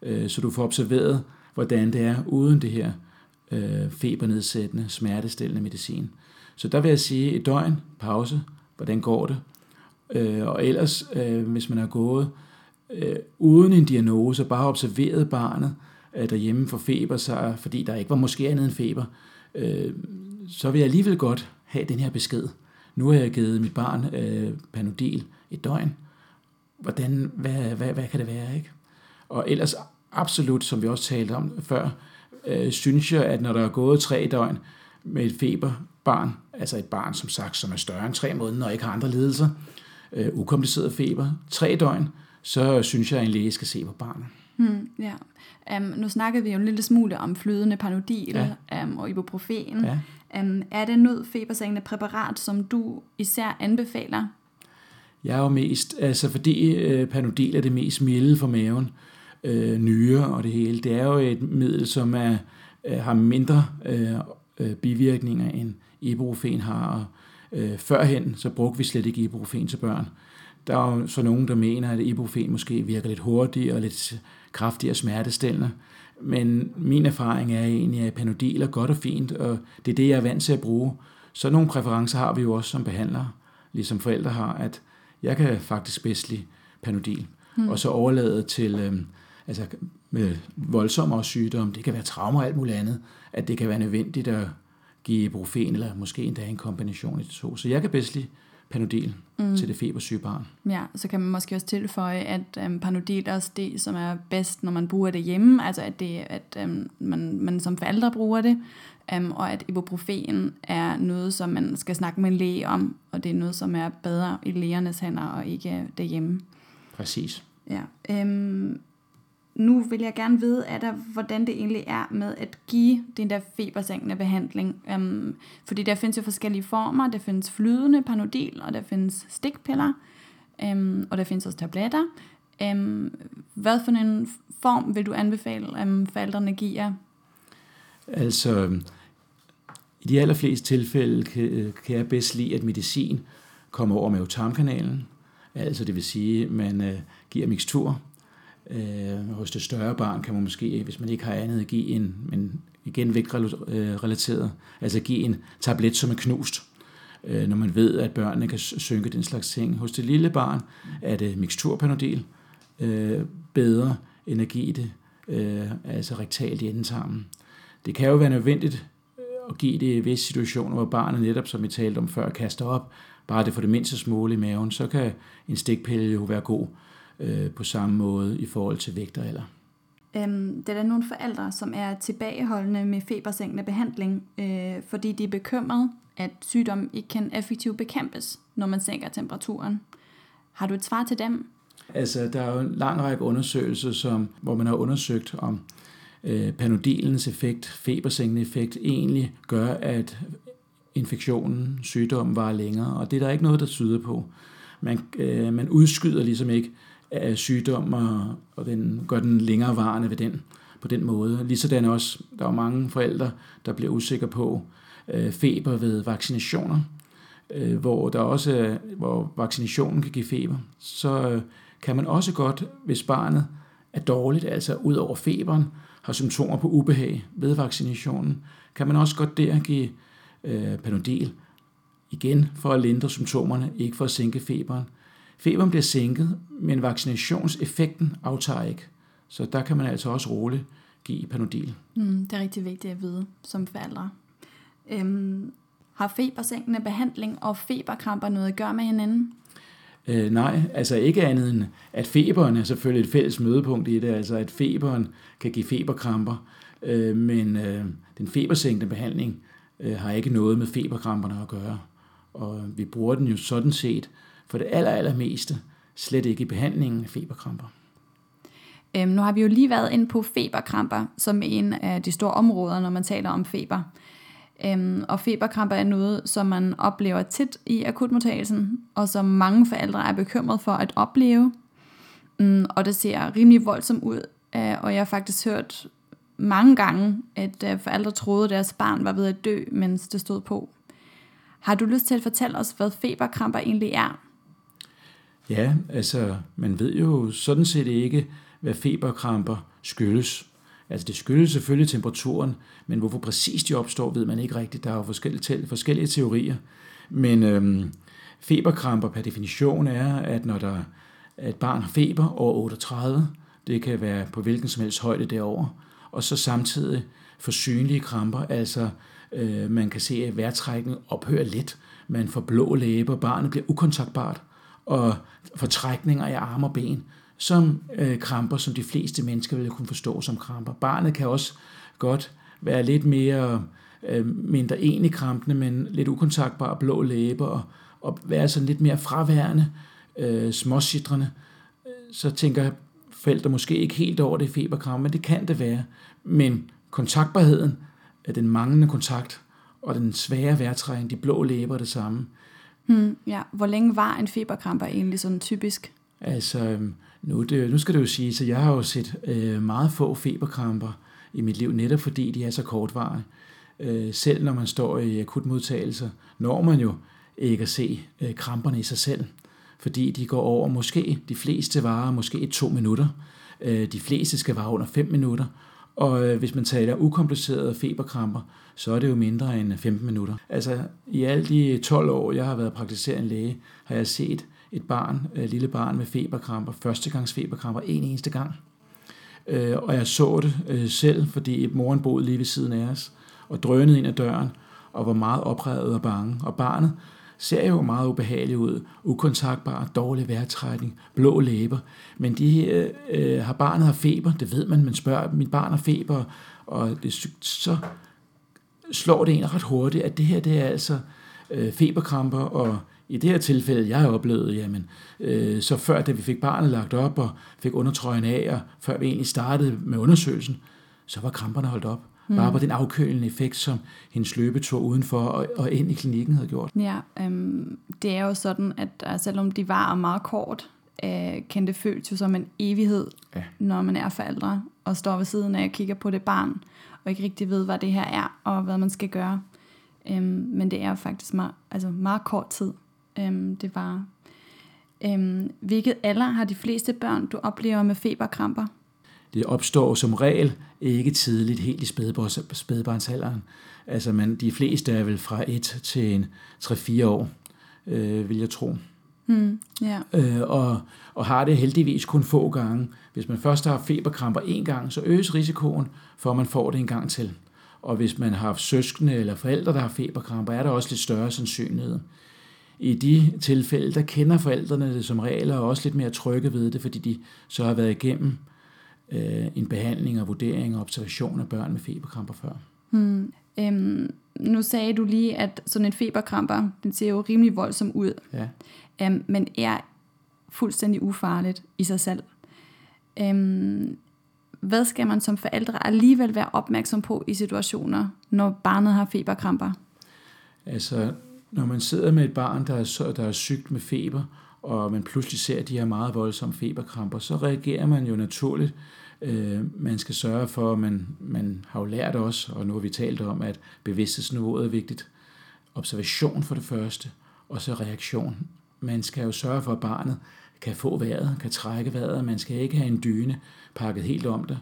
øh, så du får observeret, hvordan det er uden det her øh, febernedsættende, smertestillende medicin. Så der vil jeg sige et døgn, pause, hvordan går det? Øh, og ellers, øh, hvis man har gået øh, uden en diagnose, bare observeret barnet øh, derhjemme for feber, så, fordi der ikke var måske andet end feber, øh, så vil jeg alligevel godt have den her besked. Nu har jeg givet mit barn øh, panodil et døgn. Hvordan, hvad, hvad, hvad kan det være, ikke? Og ellers absolut, som vi også talte om før, øh, synes jeg, at når der er gået tre døgn med et feberbarn, altså et barn som sagt, som er større end tre måneder og ikke har andre lidelser, øh, ukompliceret feber, tre døgn, så synes jeg, at en læge skal se på barnet. Hmm, ja. Um, nu snakkede vi jo en lille smule om flydende panodil ja. um, og ibuprofen. Ja. Um, er det noget febersænkende præparat, som du især anbefaler? Jeg er jo mest, altså fordi øh, panodil er det mest milde for maven, øh, nyre og det hele. Det er jo et middel, som er, øh, har mindre øh, øh, bivirkninger end ibuprofen har. Og, øh, førhen så brugte vi slet ikke ibuprofen til børn. Der er jo så nogen, der mener, at ibuprofen måske virker lidt hurtigere og lidt kraftigere smertestillende. Men min erfaring er egentlig, at Panodil er godt og fint, og det er det, jeg er vant til at bruge. Så nogle præferencer har vi jo også som behandlere, ligesom forældre har, at jeg kan faktisk bedst lide Panodil. Hmm. Og så overlade til, øh, altså med voldsommere sygdomme, det kan være traumer og alt muligt andet, at det kan være nødvendigt at give ibuprofen, eller måske endda en kombination i de to. Så jeg kan bedst lide Panodil mm. til det febersyge barn. Ja, så kan man måske også tilføje, at um, Panodil er også det, som er bedst, når man bruger det hjemme, altså at, det, at um, man, man som forældre bruger det, um, og at ibuprofen er noget, som man skal snakke med en læge om, og det er noget, som er bedre i lægernes hænder og ikke derhjemme. Præcis. Ja. Um, nu vil jeg gerne vide, er der, hvordan det egentlig er med at give den der febersænkende behandling. Øhm, fordi der findes jo forskellige former. Der findes flydende panodil, og der findes stikpiller, øhm, og der findes også tabletter. Øhm, hvad for en form vil du anbefale, øhm, forældrene giver? Altså, i de allerfleste tilfælde kan, kan jeg bedst lide, at medicin kommer over med tarmkanalen. Altså det vil sige, at man øh, giver mixtur Øh, hos det større barn kan man måske, hvis man ikke har andet, give en, men igen vægtrelateret, altså give en tablet, som er knust, øh, når man ved, at børnene kan synke den slags ting. Hos det lille barn er det miksturpanodil øh, bedre end i give det, øh, altså rektalt i endetarmen. Det kan jo være nødvendigt at give det i visse situationer, hvor barnet netop, som vi talte om før, kaster op, bare det får det mindste smule i maven, så kan en stikpille jo være god øh, på samme måde i forhold til vægt og alder. Øhm, det er der nogle forældre, som er tilbageholdende med febersænkende behandling, øh, fordi de er bekymrede, at sygdommen ikke kan effektivt bekæmpes, når man sænker temperaturen. Har du et svar til dem? Altså, der er jo en lang række undersøgelser, som, hvor man har undersøgt, om øh, panodilens effekt, febersænkende effekt, egentlig gør, at infektionen, sygdommen var længere, og det er der ikke noget, der tyder på. Man, øh, man udskyder ligesom ikke af sygdom, og, og den, gør den længere varende ved den, på den måde. Ligesådan også, der er mange forældre, der bliver usikre på øh, feber ved vaccinationer, øh, hvor der også hvor vaccinationen kan give feber. Så øh, kan man også godt, hvis barnet er dårligt, altså ud over feberen, har symptomer på ubehag ved vaccinationen, kan man også godt der give øh, Panodil, igen for at lindre symptomerne, ikke for at sænke feberen. Feberen bliver sænket, men vaccinationseffekten aftager ikke. Så der kan man altså også roligt give Panodil. Mm, det er rigtig vigtigt at vide som forældre. Øhm, har febersænkende behandling og feberkramper noget at gøre med hinanden? Øh, nej, altså ikke andet end, at feberen er selvfølgelig et fælles mødepunkt i det, altså at feberen kan give feberkramper, øh, men øh, den febersænkende behandling øh, har ikke noget med feberkramperne at gøre. Og vi bruger den jo sådan set for det aller, allermeste slet ikke i behandlingen af feberkramper. Øhm, nu har vi jo lige været ind på feberkramper som en af de store områder, når man taler om feber. Øhm, og feberkramper er noget, som man oplever tit i akutmodtagelsen, og som mange forældre er bekymret for at opleve. Mm, og det ser rimelig voldsomt ud, øh, og jeg har faktisk hørt mange gange, at øh, forældre troede, at deres barn var ved at dø, mens det stod på. Har du lyst til at fortælle os, hvad feberkramper egentlig er? Ja, altså man ved jo sådan set ikke, hvad feberkramper skyldes. Altså det skyldes selvfølgelig temperaturen, men hvorfor præcis de opstår, ved man ikke rigtigt. Der er jo forskellige, forskellige teorier. Men øhm, feberkramper per definition er, at når der er et barn har feber over 38, det kan være på hvilken som helst højde derover, og så samtidig forsynlige kramper, altså øh, man kan se, at vejrtrækningen ophører lidt, man får blå læber, barnet bliver ukontaktbart, og fortrækninger i arme og ben, som øh, kramper, som de fleste mennesker vil kunne forstå som kramper. Barnet kan også godt være lidt mere øh, mindre enig krampende, men lidt ukontaktbar blå læber, og, og være sådan lidt mere fraværende, øh, småsidrende. Så tænker forældre måske ikke helt over det feberkram, men det kan det være. Men kontaktbarheden, øh, den manglende kontakt, og den svære vejrtrækning, de blå læber det samme. Hmm, ja. Hvor længe var en feberkramper egentlig sådan typisk? Altså, øhm, nu, det, nu skal det jo sige, så jeg har jo set øh, meget få feberkramper i mit liv, netop fordi de er så kortvarige. Øh, selv når man står i akutmodtagelser, når man jo ikke at se øh, kramperne i sig selv, fordi de går over måske, de fleste varer måske to minutter, øh, de fleste skal vare under 5 minutter, og øh, hvis man taler ukomplicerede feberkramper, så er det jo mindre end øh, 15 minutter. Altså i alle de 12 år, jeg har været praktiserende læge, har jeg set et barn, et lille barn med feberkramper, førstegangs feberkramper, en eneste gang. Øh, og jeg så det øh, selv, fordi moren boede lige ved siden af os, og drønede ind ad døren, og var meget oprevet og bange. Og barnet ser jo meget ubehagelige ud, ukontaktbar, dårlig vejrtrækning, blå læber. Men de her, øh, har barnet har feber, det ved man, man spørger, mit barn har feber, og det, så slår det en ret hurtigt, at det her det er altså øh, feberkramper, og i det her tilfælde, jeg har oplevet, jamen, øh, så før da vi fik barnet lagt op og fik undertrøjen af, og før vi egentlig startede med undersøgelsen, så var kramperne holdt op. Mm. Bare på den afkølende effekt, som hendes løbetur udenfor og, og ind i klinikken havde gjort. Ja, øhm, det er jo sådan, at uh, selvom de var meget kort, øh, kan det føles jo som en evighed, ja. når man er forældre og står ved siden af og kigger på det barn, og ikke rigtig ved, hvad det her er, og hvad man skal gøre. Øhm, men det er faktisk meget, altså meget kort tid. Øhm, det var Øhm, hvilket alder har de fleste børn, du oplever med feberkramper? Det opstår som regel ikke tidligt, helt i spædbarnsalderen. Altså man, de fleste er vel fra 1 til en 3-4 år, øh, vil jeg tro. Hmm, ja. øh, og, og har det heldigvis kun få gange. Hvis man først har feberkramper en gang, så øges risikoen for, at man får det en gang til. Og hvis man har søskende eller forældre, der har feberkramper, er der også lidt større sandsynlighed. I de tilfælde, der kender forældrene det som regel, og er også lidt mere trygge ved det, fordi de så har været igennem øh, en behandling og vurdering og observation af børn med feberkramper før. Hmm. Øhm, nu sagde du lige, at sådan en feberkramper, den ser jo rimelig voldsom ud, Ja. øhm, men er fuldstændig ufarligt i sig selv. Øhm, hvad skal man som forældre alligevel være opmærksom på i situationer, når barnet har feberkramper? Altså, når man sidder med et barn, der er, der er sygt med feber, og man pludselig ser, de har meget voldsomme feberkramper, så reagerer man jo naturligt. Øh, man skal sørge for, at man, man har jo lært os, og nu har vi talt om, at bevidsthedsniveauet er vigtigt. Observation for det første, og så reaktion. Man skal jo sørge for, at barnet kan få vejret, kan trække vejret. Man skal ikke have en dyne pakket helt om det.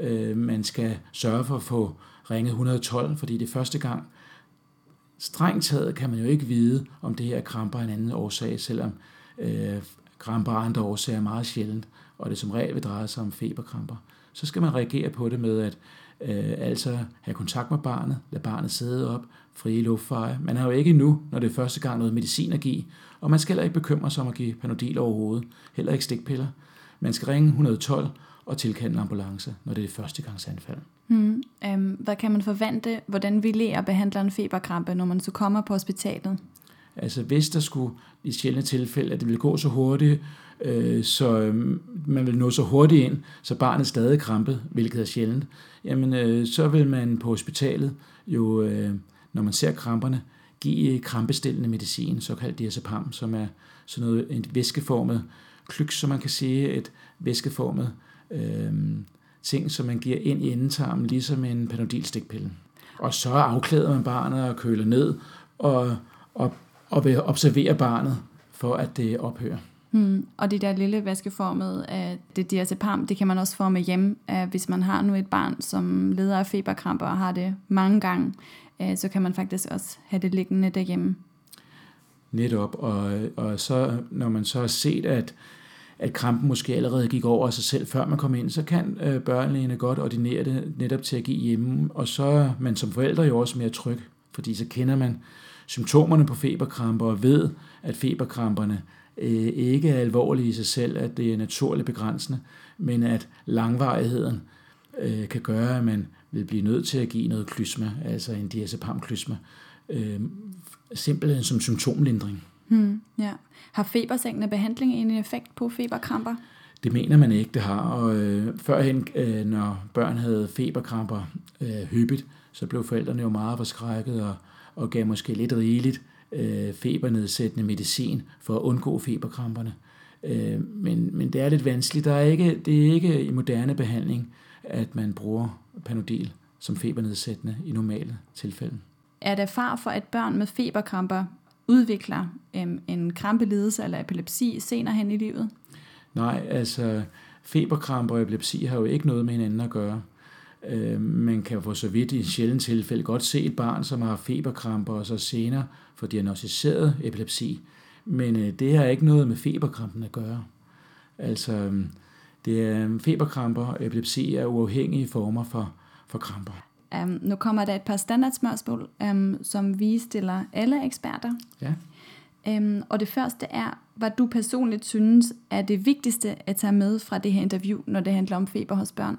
Øh, man skal sørge for at få ringet 112, fordi det er første gang, strengt taget kan man jo ikke vide, om det her er kramper af en anden årsag, selvom øh, kramper af andre årsager meget sjældent, og det som regel vil dreje sig om feberkramper. Så skal man reagere på det med at øh, altså have kontakt med barnet, lade barnet sidde op, frie luftveje. Man har jo ikke endnu, når det er første gang noget medicin at give, og man skal heller ikke bekymre sig om at give panodil overhovedet, heller ikke stikpiller. Man skal ringe 112 og tilkalde en ambulance, når det er første gangs anfald. Hmm. Øhm, hvad kan man forvente, hvordan vi lærer behandler en feberkrampe, når man så kommer på hospitalet? Altså hvis der skulle i sjældne tilfælde, at det ville gå så hurtigt, øh, så øh, man vil nå så hurtigt ind, så barnet stadig krampet, hvilket er sjældent, jamen øh, så vil man på hospitalet jo, øh, når man ser kramperne, give krampestillende medicin, såkaldt diazepam, som er sådan noget, en væskeformet klyk, som man kan sige, et væskeformet øh, ting, som man giver ind i endetarmen, ligesom en panodilstikpille. Og så afklæder man barnet og køler ned, og, og, og vil observere barnet, for at det ophører. Hmm. Og det der lille vaskeformede af det diazepam, det kan man også få med hjem, hvis man har nu et barn, som lider af feberkramper og har det mange gange, øh, så kan man faktisk også have det liggende derhjemme. Netop, og, og så, når man så har set, at, at krampen måske allerede gik over af sig selv, før man kom ind, så kan øh, børnelægene godt ordinere det netop til at give hjemme, og så er man som forældre jo også mere tryg, fordi så kender man symptomerne på feberkramper og ved, at feberkramperne øh, ikke er alvorlige i sig selv, at det er naturligt begrænsende, men at langvarigheden øh, kan gøre, at man vil blive nødt til at give noget klysma, altså en diazepam-klysma, øh, simpelthen som symptomlindring. Hmm. Ja. Har febersækkende behandling en effekt på feberkramper? Det mener man ikke, det har. Og øh, førhen, øh, når børn havde feberkramper øh, hyppigt, så blev forældrene jo meget forskrækket og, og gav måske lidt rigeligt øh, febernedsættende medicin for at undgå feberkramperne. Øh, men, men det er lidt vanskeligt. Der er ikke, det er ikke i moderne behandling, at man bruger panodil som febernedsættende i normale tilfælde. Er der far for, at børn med feberkramper udvikler øhm, en krampelidelse eller epilepsi senere hen i livet? Nej, altså feberkramper og epilepsi har jo ikke noget med hinanden at gøre. Øh, man kan for så vidt i en sjældent tilfælde godt se et barn, som har feberkramper, og så senere får diagnostiseret epilepsi. Men øh, det har ikke noget med feberkrampen at gøre. Altså, øh, det er feberkramper og epilepsi er uafhængige former for, for kramper. Um, nu kommer der et par standardspørgsmål, um, som vi stiller alle eksperter. Ja. Um, og det første er, hvad du personligt synes er det vigtigste at tage med fra det her interview, når det handler om feber hos børn.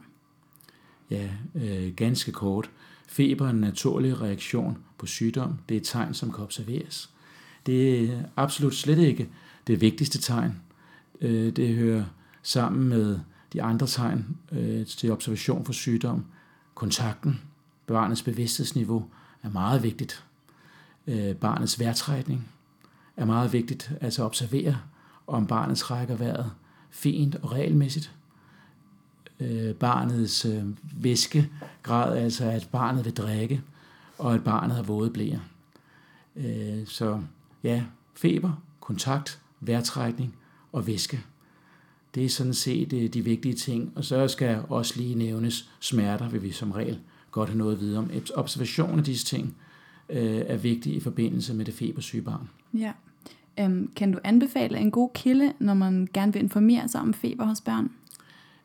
Ja, øh, ganske kort. Feber er en naturlig reaktion på sygdom. Det er et tegn, som kan observeres. Det er absolut slet ikke det vigtigste tegn. Øh, det hører sammen med de andre tegn øh, til observation for sygdom. Kontakten, barnets bevidsthedsniveau er meget vigtigt. Øh, barnets vejrtrækning er meget vigtigt. Altså observere, om barnet trækker vejret fint og regelmæssigt øh, barnets øh, væskegrad, altså at barnet vil drikke, og at barnet har våde blæer. Øh, så ja, feber, kontakt, vejrtrækning og væske. Det er sådan set øh, de vigtige ting. Og så skal også lige nævnes smerter, vil vi som regel godt have noget at vide om. Observation af disse ting øh, er vigtig i forbindelse med det febersyge barn. Ja. Øhm, kan du anbefale en god kilde, når man gerne vil informere sig om feber hos børn?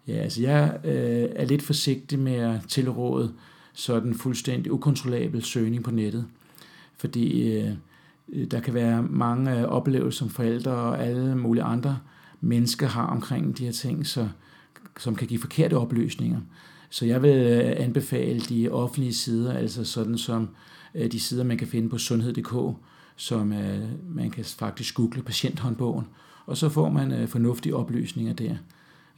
Ja, altså jeg øh, er lidt forsigtig med at tilråde sådan fuldstændig ukontrollabel søgning på nettet. Fordi øh, der kan være mange oplevelser som forældre og alle mulige andre mennesker har omkring de her ting, så, som kan give forkerte oplysninger. Så jeg vil øh, anbefale de offentlige sider, altså sådan som øh, de sider, man kan finde på sundhed.dk, som øh, man kan faktisk google patienthåndbogen, og så får man øh, fornuftige oplysninger der,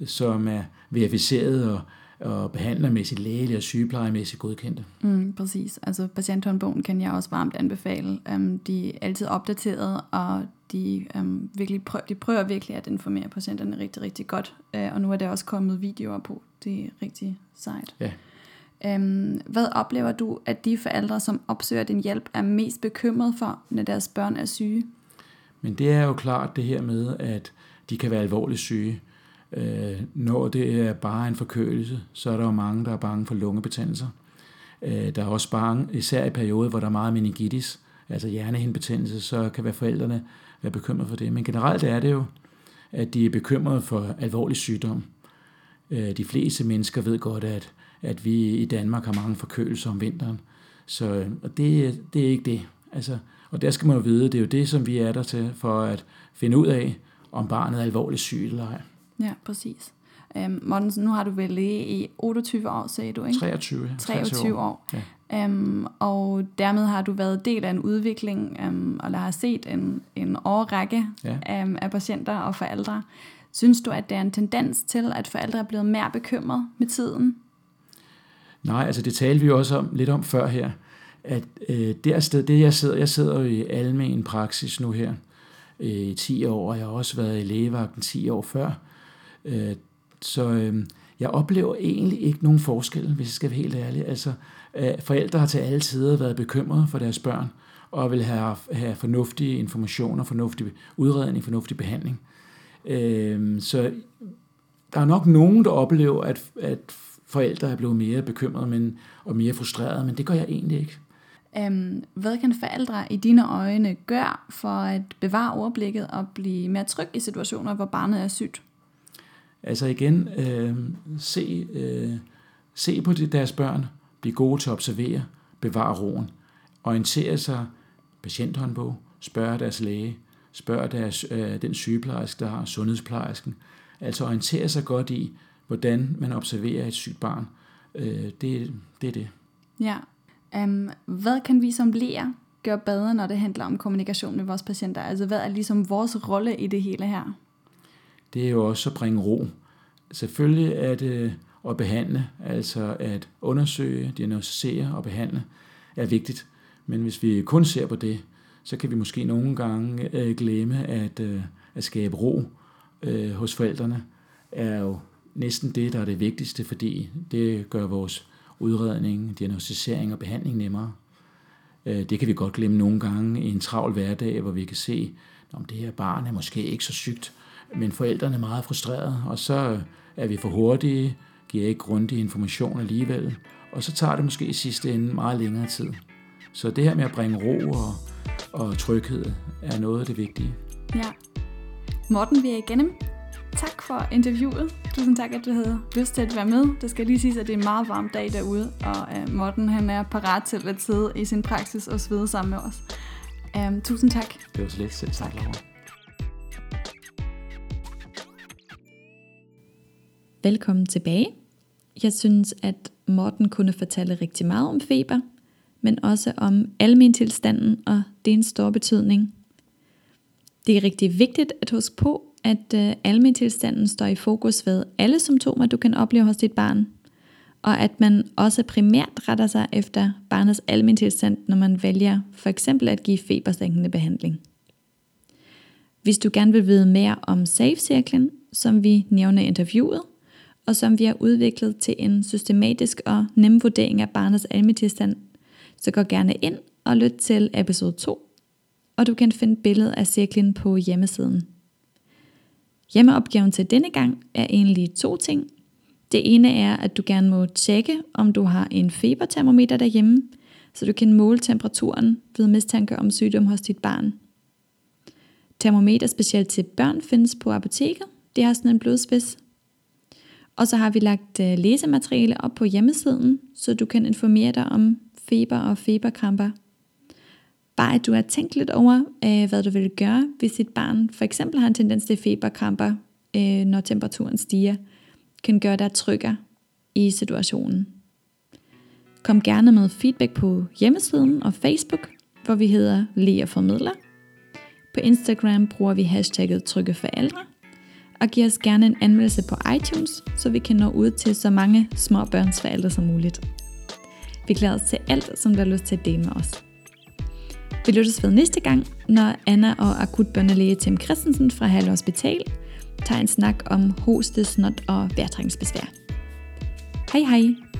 som er verificeret og, og behandlermæssigt lægeligt og sygeplejemæssigt godkendte. Mm, præcis. Altså patienthåndbogen kan jeg også varmt anbefale. Um, de er altid opdateret, og de, um, virkelig prøver, de prøver virkelig at informere patienterne rigtig, rigtig godt. Uh, og nu er der også kommet videoer på. Det er rigtig sejt. Ja. Um, hvad oplever du, at de forældre, som opsøger din hjælp, er mest bekymret for, når deres børn er syge? Men det er jo klart det her med, at de kan være alvorligt syge. Øh, når det er bare en forkølelse, så er der jo mange, der er bange for lungebetændelser. Øh, der er også bange, især i perioder, hvor der er meget meningitis, altså hjernehindebetændelse, så kan være forældrene være bekymrede for det. Men generelt er det jo, at de er bekymrede for alvorlig sygdom. Øh, de fleste mennesker ved godt, at, at vi i Danmark har mange forkølelser om vinteren. Så og det, det er ikke det. Altså, og der skal man jo vide, det er jo det, som vi er der til, for at finde ud af, om barnet er alvorligt sygt eller ej. Ja, præcis. Um, Morten, nu har du vel læge i 28 år, sagde du, ikke? 23. 23 år. Ja. Um, og dermed har du været del af en udvikling, um, og har set en, en årrække ja. um, af patienter og forældre. Synes du, at der er en tendens til, at forældre er blevet mere bekymret med tiden? Nej, altså det talte vi jo også om, lidt om før her, at øh, det sted, det jeg sidder, jeg sidder jo i almen praksis nu her øh, i 10 år, og jeg har også været i lægevagten 10 år før, Øh, så øh, jeg oplever egentlig ikke nogen forskel, hvis jeg skal være helt ærlig. Altså, øh, forældre har til alle tider været bekymrede for deres børn, og vil have, have fornuftige informationer, fornuftig udredning, fornuftig behandling. Øh, så der er nok nogen, der oplever, at, at forældre er blevet mere bekymrede men, og mere frustrerede, men det gør jeg egentlig ikke. Øhm, hvad kan forældre i dine øjne gøre for at bevare overblikket og blive mere tryg i situationer, hvor barnet er sygt? Altså igen, øh, se, øh, se på deres børn, blive gode til at observere, bevare roen, orientere sig, patienthåndbog, spørge deres læge, spørge deres, øh, den sygeplejerske, der har sundhedsplejersken. Altså orientere sig godt i, hvordan man observerer et sygt barn. Øh, det, det er det. Ja. Um, hvad kan vi som læger gøre bedre, når det handler om kommunikation med vores patienter? Altså hvad er ligesom vores rolle i det hele her? Det er jo også at bringe ro. Selvfølgelig er det at behandle, altså at undersøge, diagnostisere og behandle, er vigtigt. Men hvis vi kun ser på det, så kan vi måske nogle gange øh, glemme at, øh, at skabe ro øh, hos forældrene, er jo næsten det, der er det vigtigste, fordi det gør vores udredning, diagnostisering og behandling nemmere. Øh, det kan vi godt glemme nogle gange i en travl hverdag, hvor vi kan se, om det her barn er måske ikke så sygt, men forældrene er meget frustrerede, og så er vi for hurtige, giver ikke grundig information alligevel, og så tager det måske i sidste ende meget længere tid. Så det her med at bringe ro og, og tryghed er noget af det vigtige. Ja. Morten, vi er igennem. Tak for interviewet. Tusind tak, at du havde lyst til at være med. Det skal lige siges, at det er en meget varm dag derude, og uh, Morten han er parat til at sidde i sin praksis og svede sammen med os. Um, tusind tak. Det var så lidt selv tak, Laura. Velkommen tilbage. Jeg synes, at Morten kunne fortælle rigtig meget om feber, men også om almentilstanden, og det er en stor betydning. Det er rigtig vigtigt at huske på, at øh, almentilstanden står i fokus ved alle symptomer, du kan opleve hos dit barn, og at man også primært retter sig efter barnets almentilstand, når man vælger for eksempel at give febersænkende behandling. Hvis du gerne vil vide mere om SAFE-cirklen, som vi nævner i interviewet, og som vi har udviklet til en systematisk og nem vurdering af barnets almetilstand, så gå gerne ind og lyt til episode 2, og du kan finde billedet af cirklen på hjemmesiden. Hjemmeopgaven til denne gang er egentlig to ting. Det ene er, at du gerne må tjekke, om du har en febertermometer derhjemme, så du kan måle temperaturen ved mistanke om sygdom hos dit barn. Termometer specielt til børn findes på apoteket. Det har sådan en blodspids. Og så har vi lagt øh, læsemateriale op på hjemmesiden, så du kan informere dig om feber og feberkramper. Bare at du har tænkt lidt over, øh, hvad du vil gøre, hvis dit barn for eksempel har en tendens til feberkramper, øh, når temperaturen stiger, kan gøre dig trykker i situationen. Kom gerne med feedback på hjemmesiden og Facebook, hvor vi hedder Lea Formidler. På Instagram bruger vi hashtagget Trygge Forældre. Og giv os gerne en anmeldelse på iTunes, så vi kan nå ud til så mange små børnsforældre som muligt. Vi glæder os til alt, som du har lyst til at dele med os. Vi lyttes ved næste gang, når Anna og akutbørnelæge Tim Christensen fra Halle Hospital tager en snak om hoste, snot og vejrtrængsbesvær. Hej hej!